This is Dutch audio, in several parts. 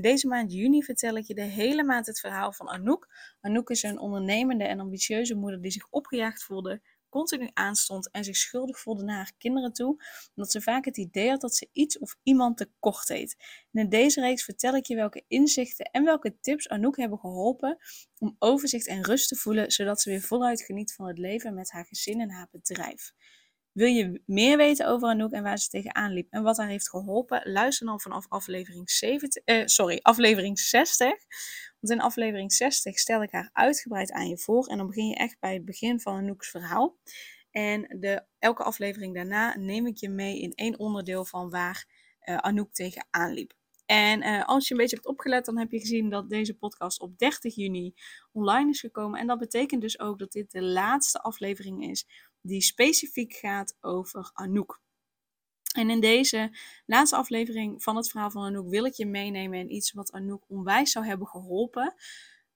Deze maand juni vertel ik je de hele maand het verhaal van Anouk. Anouk is een ondernemende en ambitieuze moeder die zich opgejaagd voelde, continu aanstond en zich schuldig voelde naar haar kinderen toe, omdat ze vaak het idee had dat ze iets of iemand tekort deed. En in deze reeks vertel ik je welke inzichten en welke tips Anouk hebben geholpen om overzicht en rust te voelen, zodat ze weer voluit geniet van het leven met haar gezin en haar bedrijf. Wil je meer weten over Anouk en waar ze tegenaan liep en wat haar heeft geholpen? Luister dan vanaf aflevering, 70, eh, sorry, aflevering 60. Want in aflevering 60 stel ik haar uitgebreid aan je voor. En dan begin je echt bij het begin van Anouk's verhaal. En de, elke aflevering daarna neem ik je mee in één onderdeel van waar uh, Anouk tegenaan liep. En uh, als je een beetje hebt opgelet, dan heb je gezien dat deze podcast op 30 juni online is gekomen. En dat betekent dus ook dat dit de laatste aflevering is die specifiek gaat over Anouk. En in deze laatste aflevering van het verhaal van Anouk wil ik je meenemen in iets wat Anouk onwijs zou hebben geholpen.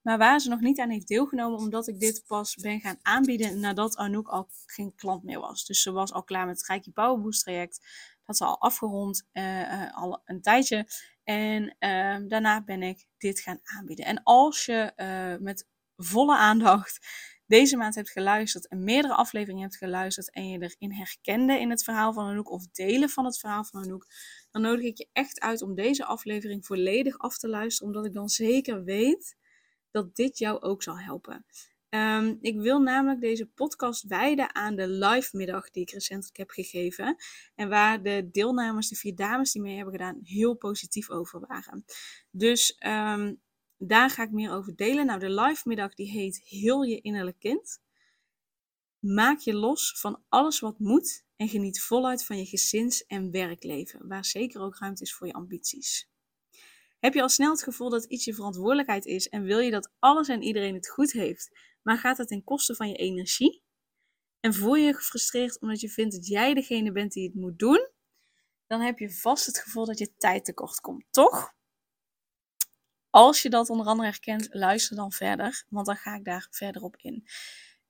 Maar waar ze nog niet aan heeft deelgenomen, omdat ik dit pas ben gaan aanbieden nadat Anouk al geen klant meer was. Dus ze was al klaar met het Rijkje Power Boost traject. Dat ze al afgerond, uh, al een tijdje. En uh, daarna ben ik dit gaan aanbieden. En als je uh, met volle aandacht deze maand hebt geluisterd en meerdere afleveringen hebt geluisterd en je erin herkende in het verhaal van Anouk of delen van het verhaal van Anouk, dan nodig ik je echt uit om deze aflevering volledig af te luisteren, omdat ik dan zeker weet dat dit jou ook zal helpen. Um, ik wil namelijk deze podcast wijden aan de live middag die ik recentelijk heb gegeven. En waar de deelnemers, de vier dames die mee hebben gedaan, heel positief over waren. Dus um, daar ga ik meer over delen. Nou, de live middag die heet Heel je innerlijk kind. Maak je los van alles wat moet en geniet voluit van je gezins- en werkleven, waar zeker ook ruimte is voor je ambities. Heb je al snel het gevoel dat iets je verantwoordelijkheid is en wil je dat alles en iedereen het goed heeft, maar gaat het ten koste van je energie? En voel je je gefrustreerd omdat je vindt dat jij degene bent die het moet doen? Dan heb je vast het gevoel dat je tijd tekort komt, toch? Als je dat onder andere herkent, luister dan verder, want dan ga ik daar verder op in.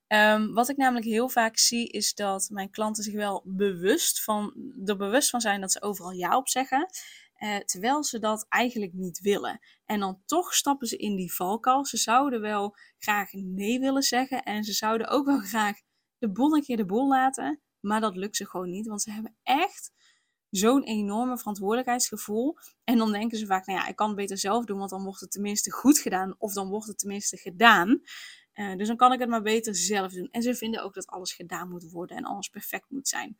Um, wat ik namelijk heel vaak zie, is dat mijn klanten zich wel bewust van, er bewust van zijn dat ze overal ja op zeggen. Uh, terwijl ze dat eigenlijk niet willen. En dan toch stappen ze in die valkuil. Ze zouden wel graag nee willen zeggen. En ze zouden ook wel graag de boel een keer de boel laten. Maar dat lukt ze gewoon niet. Want ze hebben echt zo'n enorme verantwoordelijkheidsgevoel. En dan denken ze vaak, nou ja, ik kan het beter zelf doen, want dan wordt het tenminste goed gedaan. Of dan wordt het tenminste gedaan. Uh, dus dan kan ik het maar beter zelf doen. En ze vinden ook dat alles gedaan moet worden en alles perfect moet zijn.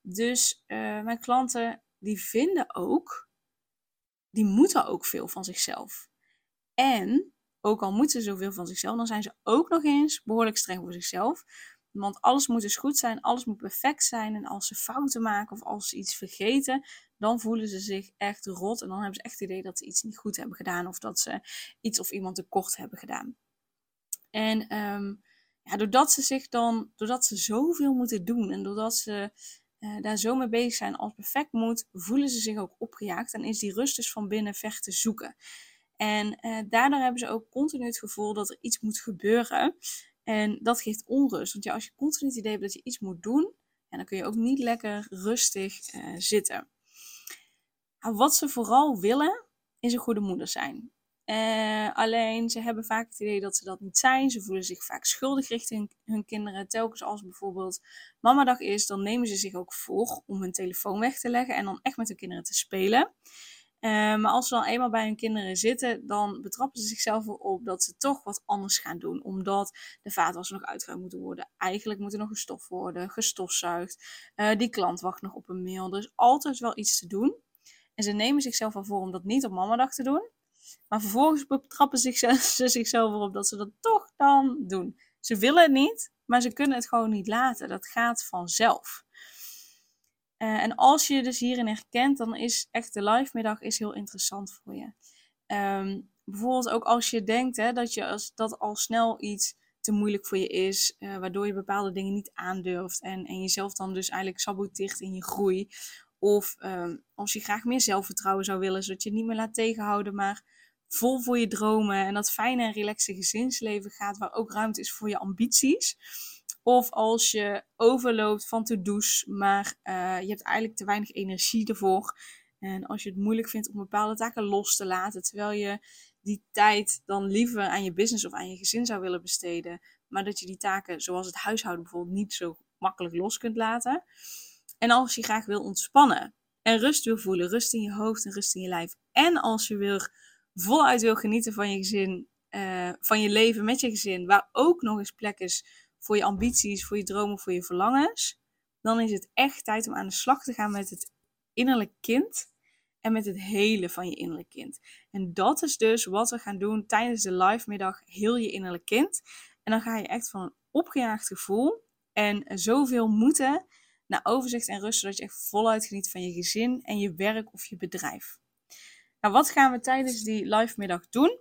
Dus uh, mijn klanten, die vinden ook, die moeten ook veel van zichzelf. En ook al moeten ze zoveel van zichzelf, dan zijn ze ook nog eens behoorlijk streng voor zichzelf. Want alles moet dus goed zijn, alles moet perfect zijn. En als ze fouten maken of als ze iets vergeten, dan voelen ze zich echt rot. En dan hebben ze echt het idee dat ze iets niet goed hebben gedaan of dat ze iets of iemand tekort hebben gedaan. En um, ja, doordat ze zich dan, doordat ze zoveel moeten doen en doordat ze uh, daar zo mee bezig zijn als perfect moet, voelen ze zich ook opgejaagd en is die rust dus van binnen ver te zoeken. En uh, daardoor hebben ze ook continu het gevoel dat er iets moet gebeuren. En dat geeft onrust. Want ja, als je continu het idee hebt dat je iets moet doen, dan kun je ook niet lekker rustig uh, zitten. Wat ze vooral willen, is een goede moeder zijn. Uh, alleen ze hebben vaak het idee dat ze dat niet zijn. Ze voelen zich vaak schuldig richting hun kinderen. Telkens als bijvoorbeeld mamadag is, dan nemen ze zich ook voor om hun telefoon weg te leggen en dan echt met hun kinderen te spelen. Uh, maar als ze dan eenmaal bij hun kinderen zitten, dan betrappen ze zichzelf erop dat ze toch wat anders gaan doen. Omdat de vaatwasser nog uitgeruimd moeten worden. Eigenlijk moet er nog gestoft worden, gestofzuigd. Uh, die klant wacht nog op een mail. Er is altijd wel iets te doen. En ze nemen zichzelf al voor om dat niet op mamadag te doen. Maar vervolgens betrappen ze zichzelf erop dat ze dat toch dan doen. Ze willen het niet, maar ze kunnen het gewoon niet laten. Dat gaat vanzelf. Uh, en als je dus hierin herkent, dan is echt de live middag is heel interessant voor je. Um, bijvoorbeeld ook als je denkt hè, dat, je als, dat al snel iets te moeilijk voor je is, uh, waardoor je bepaalde dingen niet aandurft en, en jezelf dan dus eigenlijk saboteert in je groei. Of uh, als je graag meer zelfvertrouwen zou willen, zodat je het niet meer laat tegenhouden, maar vol voor je dromen en dat fijne en relaxe gezinsleven gaat, waar ook ruimte is voor je ambities. Of als je overloopt van to-do's, maar uh, je hebt eigenlijk te weinig energie ervoor. En als je het moeilijk vindt om bepaalde taken los te laten, terwijl je die tijd dan liever aan je business of aan je gezin zou willen besteden, maar dat je die taken, zoals het huishouden bijvoorbeeld, niet zo makkelijk los kunt laten. En als je graag wil ontspannen en rust wil voelen, rust in je hoofd en rust in je lijf. En als je weer voluit wil genieten van je gezin, uh, van je leven met je gezin, waar ook nog eens plek is voor je ambities, voor je dromen, voor je verlangens, dan is het echt tijd om aan de slag te gaan met het innerlijk kind en met het hele van je innerlijk kind. En dat is dus wat we gaan doen tijdens de live middag Heel je innerlijk kind. En dan ga je echt van een opgejaagd gevoel en zoveel moeten naar overzicht en rust, zodat je echt voluit geniet van je gezin en je werk of je bedrijf. Nou, wat gaan we tijdens die live middag doen?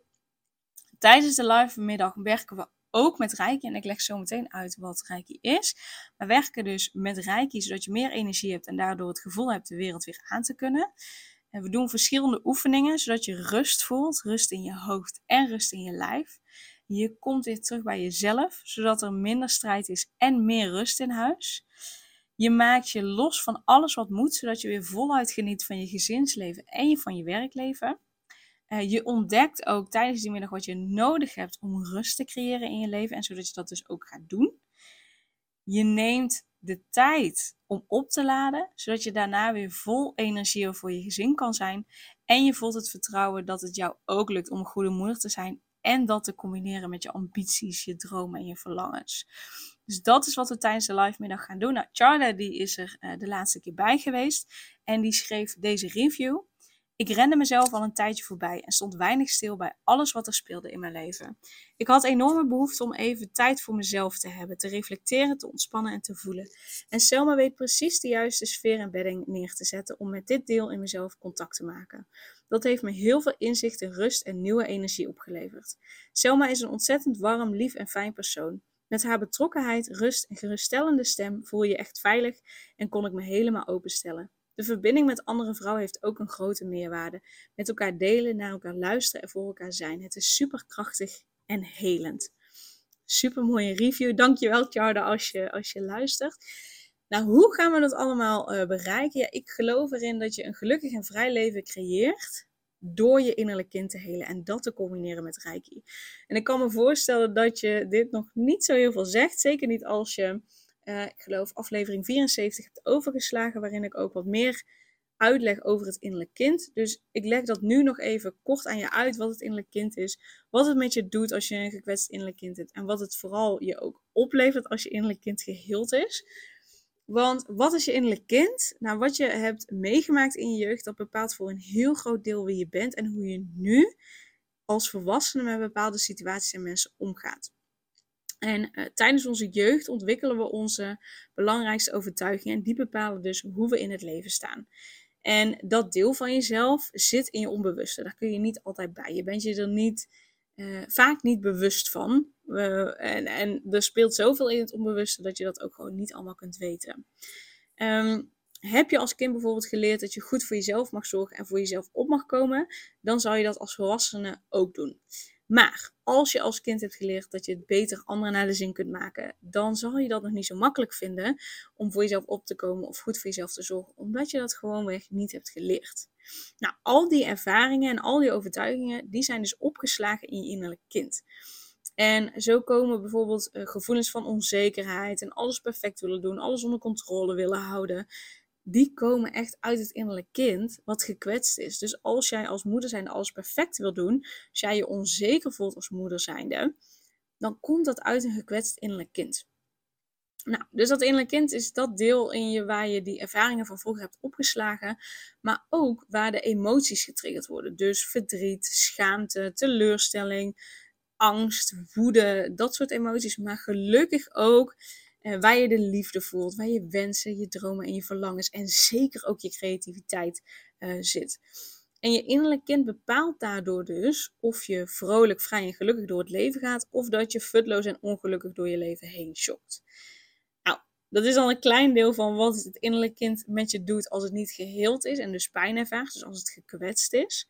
Tijdens de live middag werken we ook met Reiki. En ik leg zo meteen uit wat Reiki is. We werken dus met Reiki zodat je meer energie hebt en daardoor het gevoel hebt de wereld weer aan te kunnen. En we doen verschillende oefeningen zodat je rust voelt, rust in je hoofd en rust in je lijf. Je komt weer terug bij jezelf, zodat er minder strijd is en meer rust in huis. Je maakt je los van alles wat moet, zodat je weer voluit geniet van je gezinsleven en van je werkleven. Uh, je ontdekt ook tijdens die middag wat je nodig hebt om rust te creëren in je leven en zodat je dat dus ook gaat doen. Je neemt de tijd om op te laden, zodat je daarna weer vol energie voor je gezin kan zijn. En je voelt het vertrouwen dat het jou ook lukt om een goede moeder te zijn en dat te combineren met je ambities, je dromen en je verlangens. Dus dat is wat we tijdens de live middag gaan doen. Nou, die is er uh, de laatste keer bij geweest en die schreef deze review. Ik rende mezelf al een tijdje voorbij en stond weinig stil bij alles wat er speelde in mijn leven. Ik had enorme behoefte om even tijd voor mezelf te hebben, te reflecteren, te ontspannen en te voelen. En Selma weet precies de juiste sfeer en bedding neer te zetten om met dit deel in mezelf contact te maken. Dat heeft me heel veel inzicht, rust en nieuwe energie opgeleverd. Selma is een ontzettend warm, lief en fijn persoon. Met haar betrokkenheid, rust en geruststellende stem voel je echt veilig en kon ik me helemaal openstellen. De verbinding met andere vrouwen heeft ook een grote meerwaarde. Met elkaar delen, naar elkaar luisteren en voor elkaar zijn. Het is super krachtig en helend. Super mooie review. Dankjewel, Tjarda, als je, als je luistert. Nou, hoe gaan we dat allemaal uh, bereiken? Ja, ik geloof erin dat je een gelukkig en vrij leven creëert door je innerlijk kind te helen en dat te combineren met Reiki. En ik kan me voorstellen dat je dit nog niet zo heel veel zegt, zeker niet als je uh, ik geloof, aflevering 74 hebt overgeslagen, waarin ik ook wat meer uitleg over het innerlijk kind. Dus ik leg dat nu nog even kort aan je uit, wat het innerlijk kind is, wat het met je doet als je een gekwetst innerlijk kind hebt en wat het vooral je ook oplevert als je innerlijk kind geheeld is. Want wat is je innerlijk kind? Nou, wat je hebt meegemaakt in je jeugd, dat bepaalt voor een heel groot deel wie je bent en hoe je nu als volwassene met bepaalde situaties en mensen omgaat. En uh, tijdens onze jeugd ontwikkelen we onze belangrijkste overtuigingen. En die bepalen dus hoe we in het leven staan. En dat deel van jezelf zit in je onbewuste. Daar kun je niet altijd bij. Je bent je er niet, uh, vaak niet bewust van. En, en er speelt zoveel in het onbewuste dat je dat ook gewoon niet allemaal kunt weten. Um, heb je als kind bijvoorbeeld geleerd dat je goed voor jezelf mag zorgen en voor jezelf op mag komen, dan zou je dat als volwassene ook doen. Maar als je als kind hebt geleerd dat je het beter anderen naar de zin kunt maken, dan zal je dat nog niet zo makkelijk vinden om voor jezelf op te komen of goed voor jezelf te zorgen, omdat je dat gewoonweg niet hebt geleerd. Nou, al die ervaringen en al die overtuigingen, die zijn dus opgeslagen in je innerlijk kind. En zo komen bijvoorbeeld uh, gevoelens van onzekerheid en alles perfect willen doen, alles onder controle willen houden die komen echt uit het innerlijk kind wat gekwetst is. Dus als jij als moeder zijnde alles perfect wil doen, als jij je onzeker voelt als moeder zijnde, dan komt dat uit een gekwetst innerlijk kind. Nou, dus dat innerlijk kind is dat deel in je waar je die ervaringen van vroeger hebt opgeslagen, maar ook waar de emoties getriggerd worden. Dus verdriet, schaamte, teleurstelling, angst, woede, dat soort emoties. Maar gelukkig ook uh, waar je de liefde voelt, waar je wensen, je dromen en je verlangens en zeker ook je creativiteit uh, zit. En je innerlijk kind bepaalt daardoor dus of je vrolijk, vrij en gelukkig door het leven gaat, of dat je futloos en ongelukkig door je leven heen schokt. Nou, dat is al een klein deel van wat het innerlijk kind met je doet als het niet geheeld is en dus pijn ervaart, dus als het gekwetst is.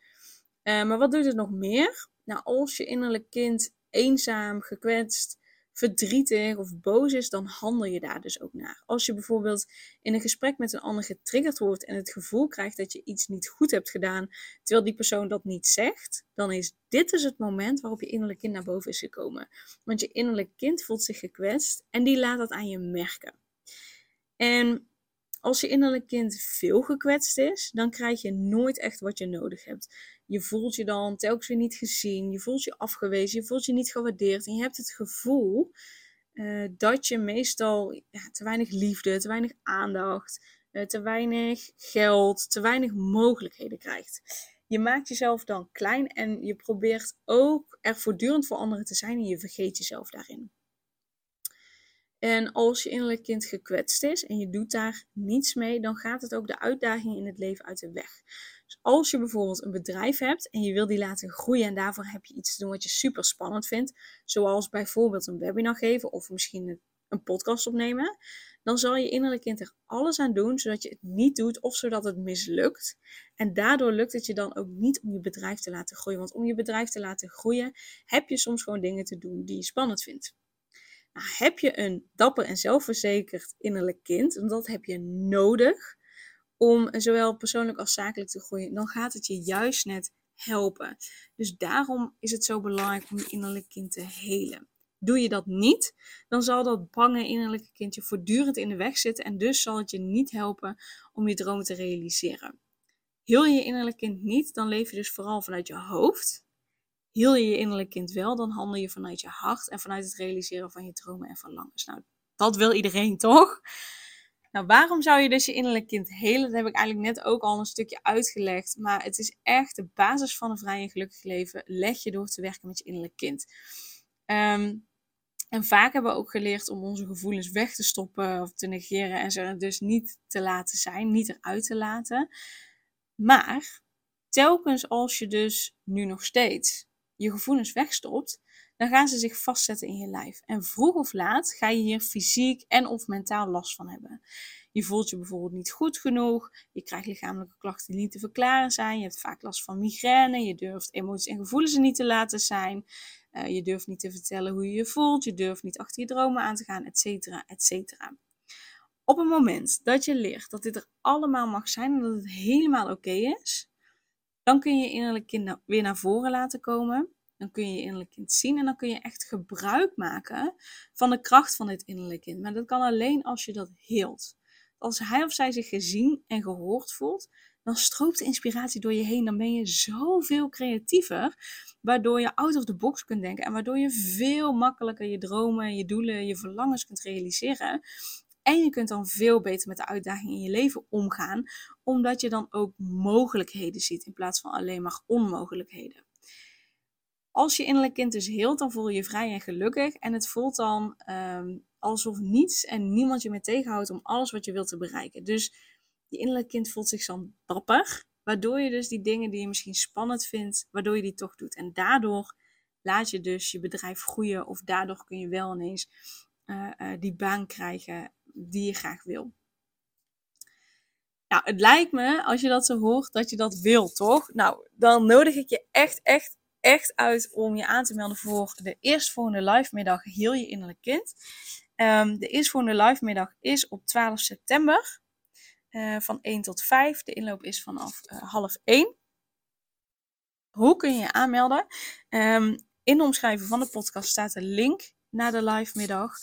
Uh, maar wat doet het nog meer? Nou, als je innerlijk kind eenzaam, gekwetst, verdrietig of boos is, dan handel je daar dus ook naar. Als je bijvoorbeeld in een gesprek met een ander getriggerd wordt en het gevoel krijgt dat je iets niet goed hebt gedaan, terwijl die persoon dat niet zegt, dan is dit dus het moment waarop je innerlijk kind naar boven is gekomen. Want je innerlijk kind voelt zich gekwetst en die laat dat aan je merken. En als je innerlijk kind veel gekwetst is, dan krijg je nooit echt wat je nodig hebt. Je voelt je dan telkens weer niet gezien, je voelt je afgewezen, je voelt je niet gewaardeerd en je hebt het gevoel uh, dat je meestal ja, te weinig liefde, te weinig aandacht, uh, te weinig geld, te weinig mogelijkheden krijgt. Je maakt jezelf dan klein en je probeert ook er voortdurend voor anderen te zijn en je vergeet jezelf daarin. En als je innerlijk kind gekwetst is en je doet daar niets mee, dan gaat het ook de uitdagingen in het leven uit de weg. Dus als je bijvoorbeeld een bedrijf hebt en je wil die laten groeien en daarvoor heb je iets te doen wat je super spannend vindt, zoals bijvoorbeeld een webinar geven of misschien een podcast opnemen, dan zal je innerlijk kind er alles aan doen zodat je het niet doet of zodat het mislukt. En daardoor lukt het je dan ook niet om je bedrijf te laten groeien. Want om je bedrijf te laten groeien heb je soms gewoon dingen te doen die je spannend vindt. Heb je een dapper en zelfverzekerd innerlijk kind, en dat heb je nodig om zowel persoonlijk als zakelijk te groeien, dan gaat het je juist net helpen. Dus daarom is het zo belangrijk om je innerlijk kind te helen. Doe je dat niet, dan zal dat bange innerlijke kindje voortdurend in de weg zitten en dus zal het je niet helpen om je dromen te realiseren. Heel je innerlijk kind niet, dan leef je dus vooral vanuit je hoofd Heel je je innerlijk kind wel, dan handel je vanuit je hart en vanuit het realiseren van je dromen en verlangens. Nou, dat wil iedereen toch? Nou, waarom zou je dus je innerlijk kind helen? Dat heb ik eigenlijk net ook al een stukje uitgelegd. Maar het is echt de basis van een vrij en gelukkig leven. Leg je door te werken met je innerlijk kind. Ehm, en vaak hebben we ook geleerd om onze gevoelens weg te stoppen of te negeren en ze dus niet te laten zijn, niet eruit te laten. Maar telkens als je dus nu nog steeds je gevoelens wegstopt, dan gaan ze zich vastzetten in je lijf. En vroeg of laat ga je hier fysiek en of mentaal last van hebben. Je voelt je bijvoorbeeld niet goed genoeg, je krijgt lichamelijke klachten die niet te verklaren zijn, je hebt vaak last van migraine, je durft emoties en gevoelens niet te laten zijn, uh, je durft niet te vertellen hoe je je voelt, je durft niet achter je dromen aan te gaan, et cetera. Op het moment dat je leert dat dit er allemaal mag zijn en dat het helemaal oké is, dan kun je je innerlijk kind weer naar voren laten komen. Dan kun je je innerlijk kind zien en dan kun je echt gebruik maken van de kracht van dit innerlijk kind. Maar dat kan alleen als je dat heelt. Als hij of zij zich gezien en gehoord voelt, dan stroopt de inspiratie door je heen. Dan ben je zoveel creatiever, waardoor je out of the box kunt denken en waardoor je veel makkelijker je dromen, je doelen, je verlangens kunt realiseren. En je kunt dan veel beter met de uitdagingen in je leven omgaan, omdat je dan ook mogelijkheden ziet in plaats van alleen maar onmogelijkheden. Als je innerlijk kind dus heelt, dan voel je je vrij en gelukkig. En het voelt dan um, alsof niets en niemand je meer tegenhoudt om alles wat je wilt te bereiken. Dus je innerlijk kind voelt zich dan dapper, waardoor je dus die dingen die je misschien spannend vindt, waardoor je die toch doet. En daardoor laat je dus je bedrijf groeien of daardoor kun je wel ineens uh, uh, die baan krijgen die je graag wil. Nou, het lijkt me, als je dat zo hoort, dat je dat wil, toch? Nou, dan nodig ik je echt, echt, echt uit om je aan te melden voor de eerstvolgende live middag Heel je innerlijk kind. Um, de eerstvolgende live middag is op 12 september uh, van 1 tot 5. De inloop is vanaf uh, half 1. Hoe kun je je aanmelden? Um, in de omschrijving van de podcast staat een link naar de live middag.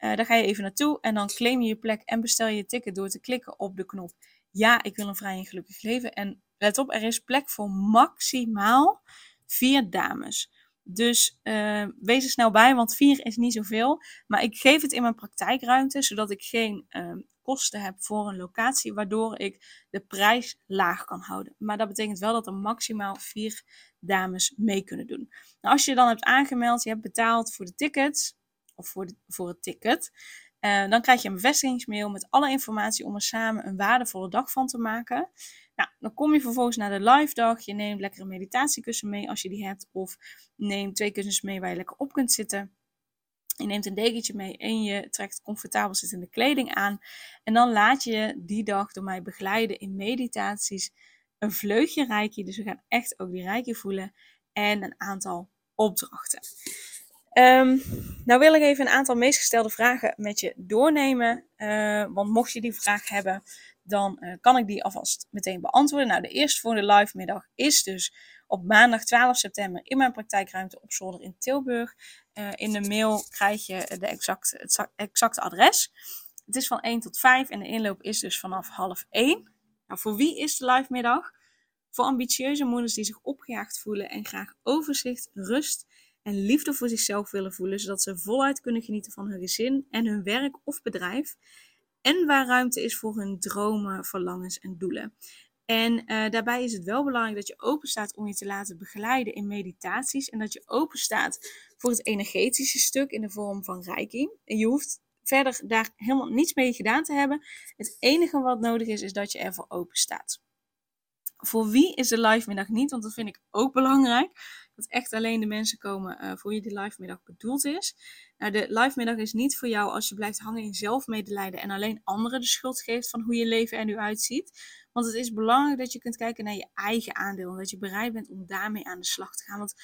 Uh, daar ga je even naartoe en dan claim je je plek en bestel je je ticket door te klikken op de knop ja, ik wil een vrij en gelukkig leven. En let op, er is plek voor maximaal vier dames. Dus uh, wees er snel bij, want vier is niet zoveel. Maar ik geef het in mijn praktijkruimte, zodat ik geen uh, kosten heb voor een locatie, waardoor ik de prijs laag kan houden. Maar dat betekent wel dat er maximaal vier dames mee kunnen doen. Nou, als je dan hebt aangemeld, je hebt betaald voor de tickets, of voor, voor het ticket, uh, dan krijg je een bevestigingsmail met alle informatie om er samen een waardevolle dag van te maken. Nou, dan kom je vervolgens naar de live dag. Je neemt lekker een meditatiekussen mee als je die hebt. Of neem twee kussens mee waar je lekker op kunt zitten. Je neemt een dekentje mee en je trekt comfortabel zittende kleding aan. En dan laat je die dag door mij begeleiden in meditaties. Een vleugje reiki, dus we gaan echt ook die reiki voelen. En een aantal opdrachten. Um, nou wil ik even een aantal meest gestelde vragen met je doornemen. Uh, want mocht je die vraag hebben, dan uh, kan ik die alvast meteen beantwoorden. Nou, de eerste voor de live middag is dus op maandag 12 september in mijn praktijkruimte op zolder in Tilburg. Uh, in de mail krijg je de het exacte adres. Het is van 1 tot 5 en de inloop is dus vanaf half 1. Nou, voor wie is de live middag? Voor ambitieuze moeders die zich opgejaagd voelen en graag overzicht, rust en liefde voor zichzelf willen voelen, zodat ze voluit kunnen genieten van hun gezin en hun werk of bedrijf. En waar ruimte is voor hun dromen, verlangens en doelen. En uh, daarbij is het wel belangrijk dat je open staat om je te laten begeleiden in meditaties. En dat je open staat voor het energetische stuk in de vorm van reiki. En je hoeft verder daar helemaal niets mee gedaan te hebben. Het enige wat nodig is, is dat je ervoor open staat. Voor wie is de live middag niet? Want dat vind ik ook belangrijk. Dat echt alleen de mensen komen uh, voor wie de live middag bedoeld is. Nou, de live middag is niet voor jou als je blijft hangen in zelfmedelijden en alleen anderen de schuld geeft van hoe je leven er nu uitziet. Want het is belangrijk dat je kunt kijken naar je eigen aandeel. En dat je bereid bent om daarmee aan de slag te gaan. Want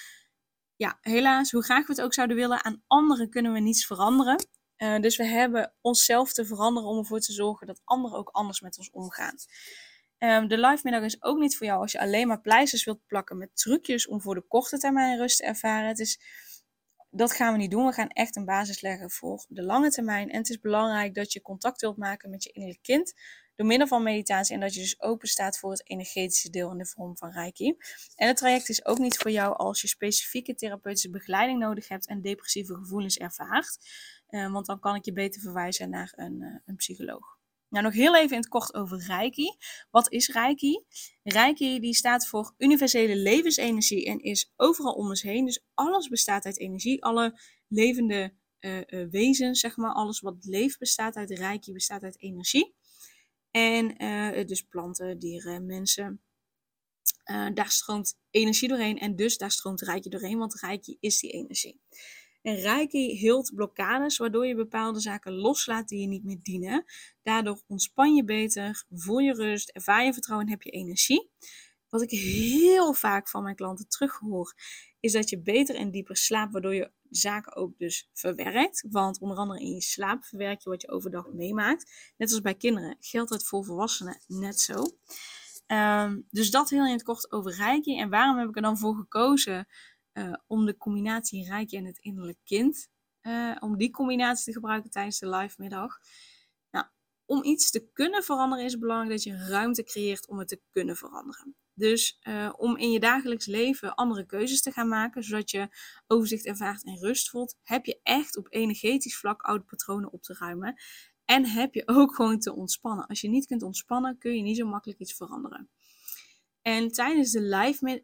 ja, helaas, hoe graag we het ook zouden willen, aan anderen kunnen we niets veranderen. Uh, dus we hebben onszelf te veranderen om ervoor te zorgen dat anderen ook anders met ons omgaan. Um, de live middag is ook niet voor jou als je alleen maar pleisters wilt plakken met trucjes om voor de korte termijn rust te ervaren. Het is, dat gaan we niet doen. We gaan echt een basis leggen voor de lange termijn. En het is belangrijk dat je contact wilt maken met je innerlijk kind door middel van meditatie en dat je dus open staat voor het energetische deel in de vorm van Reiki. En het traject is ook niet voor jou als je specifieke therapeutische begeleiding nodig hebt en depressieve gevoelens ervaart. Uh, want dan kan ik je beter verwijzen naar een, uh, een psycholoog. Nou, nog heel even in het kort over Reiki. Wat is Reiki? Reiki die staat voor universele levensenergie en is overal om ons heen. Dus alles bestaat uit energie. Alle levende uh, uh, wezens, zeg maar, alles wat leeft bestaat uit Reiki, bestaat uit energie. En uh, dus planten, dieren, mensen. daar stroomt energie doorheen en dus daar stroomt Reiki doorheen, want Reiki is die energie. En Reiki hield blokkades, waardoor je bepaalde zaken loslaat die je niet meer dienen. Daardoor ontspan je beter, voel je rust, ervaar je vertrouwen en heb je energie. Wat ik heel vaak van mijn klanten terughoor, is dat je beter en dieper slaapt, waardoor je zaken ook dus verwerkt. Want onder andere in je slaap verwerk je wat je overdag meemaakt. Net als bij kinderen geldt het voor volwassenen net zo. Um, dus dat heel in het kort over Reiki. En waarom heb ik er dan voor gekozen uh, om de combinatie Reiki en het innerlijk kind, uh, om die combinatie te gebruiken tijdens de live middag. Nou, om iets te kunnen veranderen is het belangrijk dat je ruimte creëert om het te kunnen veranderen. Dus uh, om in je dagelijks leven andere keuzes te gaan maken, zodat je overzicht ervaart en rust voelt, heb je echt op energetisch vlak oude patronen op te ruimen. En heb je ook gewoon te ontspannen. Als je niet kunt ontspannen, kun je niet zo makkelijk iets veranderen. En tijdens de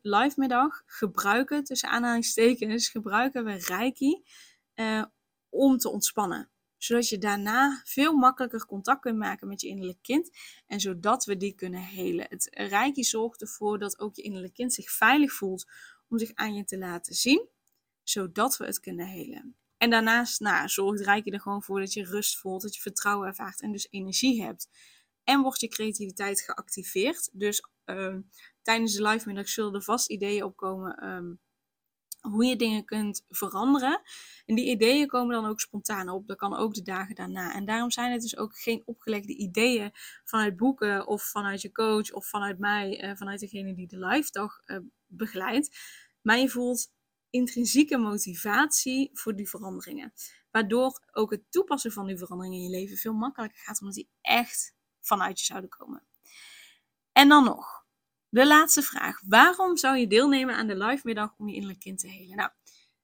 live, middag gebruiken, tussen aanhalingstekens, gebruiken we Reiki uh, om te ontspannen. Zodat je daarna veel makkelijker contact kunt maken met je innerlijk kind. En zodat we die kunnen helen. Het Reiki zorgt ervoor dat ook je innerlijk kind zich veilig voelt om zich aan je te laten zien. Zodat we het kunnen helen. En daarnaast nou, zorgt Reiki er gewoon voor dat je rust voelt, dat je vertrouwen ervaart en dus energie hebt. En wordt je creativiteit geactiveerd. Dus um, tijdens de live middag zullen er vast ideeën opkomen um, hoe je dingen kunt veranderen. En die ideeën komen dan ook spontaan op. Dat kan ook de dagen daarna. En daarom zijn het dus ook geen opgelegde ideeën vanuit boeken of vanuit je coach of vanuit mij, uh, vanuit degene die de live dag uh, begeleidt. Maar je voelt intrinsieke motivatie voor die veranderingen. Waardoor ook het toepassen van die veranderingen in je leven veel makkelijker gaat, omdat die echt vanuit je zouden komen. En dan nog, de laatste vraag. Waarom zou je deelnemen aan de live middag om je innerlijk kind te helen? Nou,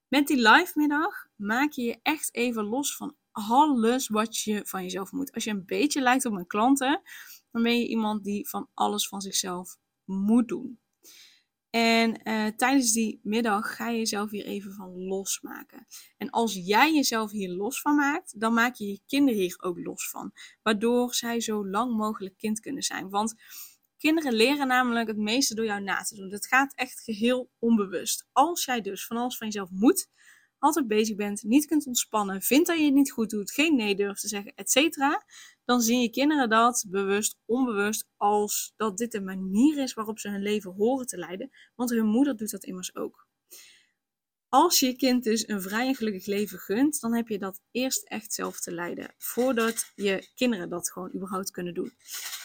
met die live middag maak je je echt even los van alles wat je van jezelf moet. Als je een beetje lijkt op mijn klanten, dan ben je iemand die van alles van zichzelf moet doen. En uh, tijdens die middag ga je jezelf hier even van losmaken. En als jij jezelf hier los van maakt, dan maak je je kinderen hier ook los van. Waardoor zij zo lang mogelijk kind kunnen zijn. Want Kinderen leren namelijk het meeste door jou na te doen. Dat gaat echt geheel onbewust. Als jij dus van alles van jezelf moet, altijd bezig bent, niet kunt ontspannen, vindt dat je het niet goed doet, geen nee durft te zeggen, etc., dan zien je kinderen dat bewust, onbewust, als dat dit de manier is waarop ze hun leven horen te leiden. Want hun moeder doet dat immers ook. Als je kind dus een vrij en gelukkig leven gunt, dan heb je dat eerst echt zelf te leiden. Voordat je kinderen dat gewoon überhaupt kunnen doen.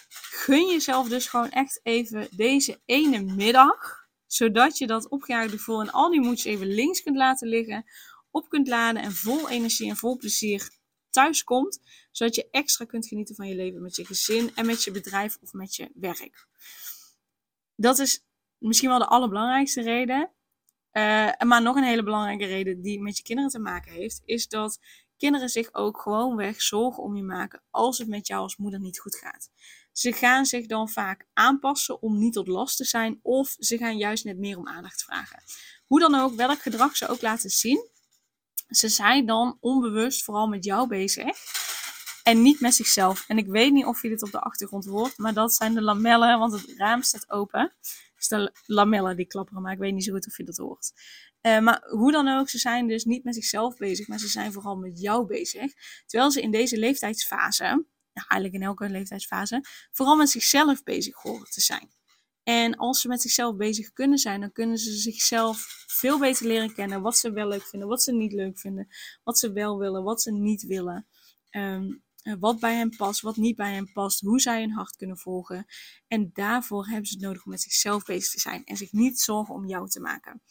Gun jezelf dus gewoon echt even deze ene middag. Zodat je dat opgejaagde gevoel en al die moedjes even links kunt laten liggen. Op kunt laden en vol energie en vol plezier thuis komt. Zodat je extra kunt genieten van je leven met je gezin en met je bedrijf of met je werk. Dat is misschien wel de allerbelangrijkste reden. Uh, maar nog een hele belangrijke reden die met je kinderen te maken heeft, is dat kinderen zich ook gewoonweg zorgen om je maken als het met jou als moeder niet goed gaat. Ze gaan zich dan vaak aanpassen om niet tot last te zijn, of ze gaan juist net meer om aandacht vragen. Hoe dan ook, welk gedrag ze ook laten zien, ze zijn dan onbewust vooral met jou bezig en niet met zichzelf. En ik weet niet of je dit op de achtergrond hoort, maar dat zijn de lamellen, want het raam staat open. Dus de lamellen die klapperen, maar ik weet niet zo goed of je dat hoort. Uh, maar hoe dan ook, ze zijn dus niet met zichzelf bezig, maar ze zijn vooral met jou bezig. Terwijl ze in deze leeftijdsfase, ja, eigenlijk in elke leeftijdsfase, vooral met zichzelf bezig horen te zijn. En als ze met zichzelf bezig kunnen zijn, dan kunnen ze zichzelf veel beter leren kennen. Wat ze wel leuk vinden, wat ze niet leuk vinden. Wat ze wel willen, wat ze niet willen. Um, wat bij hen past, wat niet bij hen past. Hoe zij hun hart kunnen volgen. En daarvoor hebben ze het nodig om met zichzelf bezig te zijn. En zich niet zorgen om jou te maken.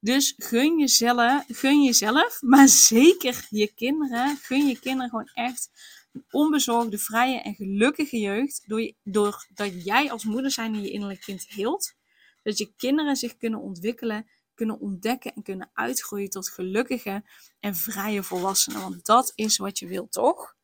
Dus gun jezelf, gun jezelf, maar zeker je kinderen. Gun je kinderen gewoon echt onbezorgde, vrije en gelukkige jeugd. Doordat jij als moeder zijn in je innerlijk kind heelt. Dat je kinderen zich kunnen ontwikkelen, kunnen ontdekken en kunnen uitgroeien tot gelukkige en vrije volwassenen. Want dat is wat je wilt, toch?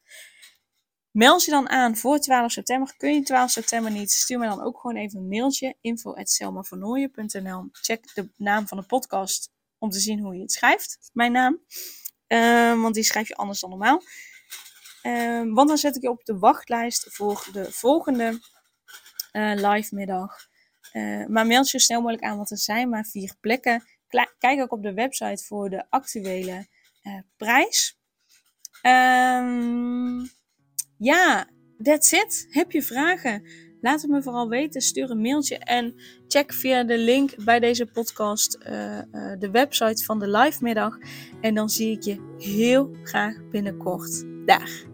Meld je dan aan voor 12 september. Kun je 12 september niet, stuur me dan ook gewoon even een mailtje. info.selmavernooien.nl Check de naam van de podcast om te zien hoe je het schrijft. Mijn naam. Uh, want die schrijf je anders dan normaal. Uh, want dan zet ik je op de wachtlijst voor de volgende uh, live middag. Eh, maar meld je snel mogelijk aan, want er zijn maar vier plekken. Kijk ook op de website voor de actuele prijs. Ehm ja, that's it. Heb je vragen? Laat het me vooral weten. Stuur een mailtje en check via de link bij deze podcast uh, uh, de website van de live middag. En dan zie ik je heel graag binnenkort daar.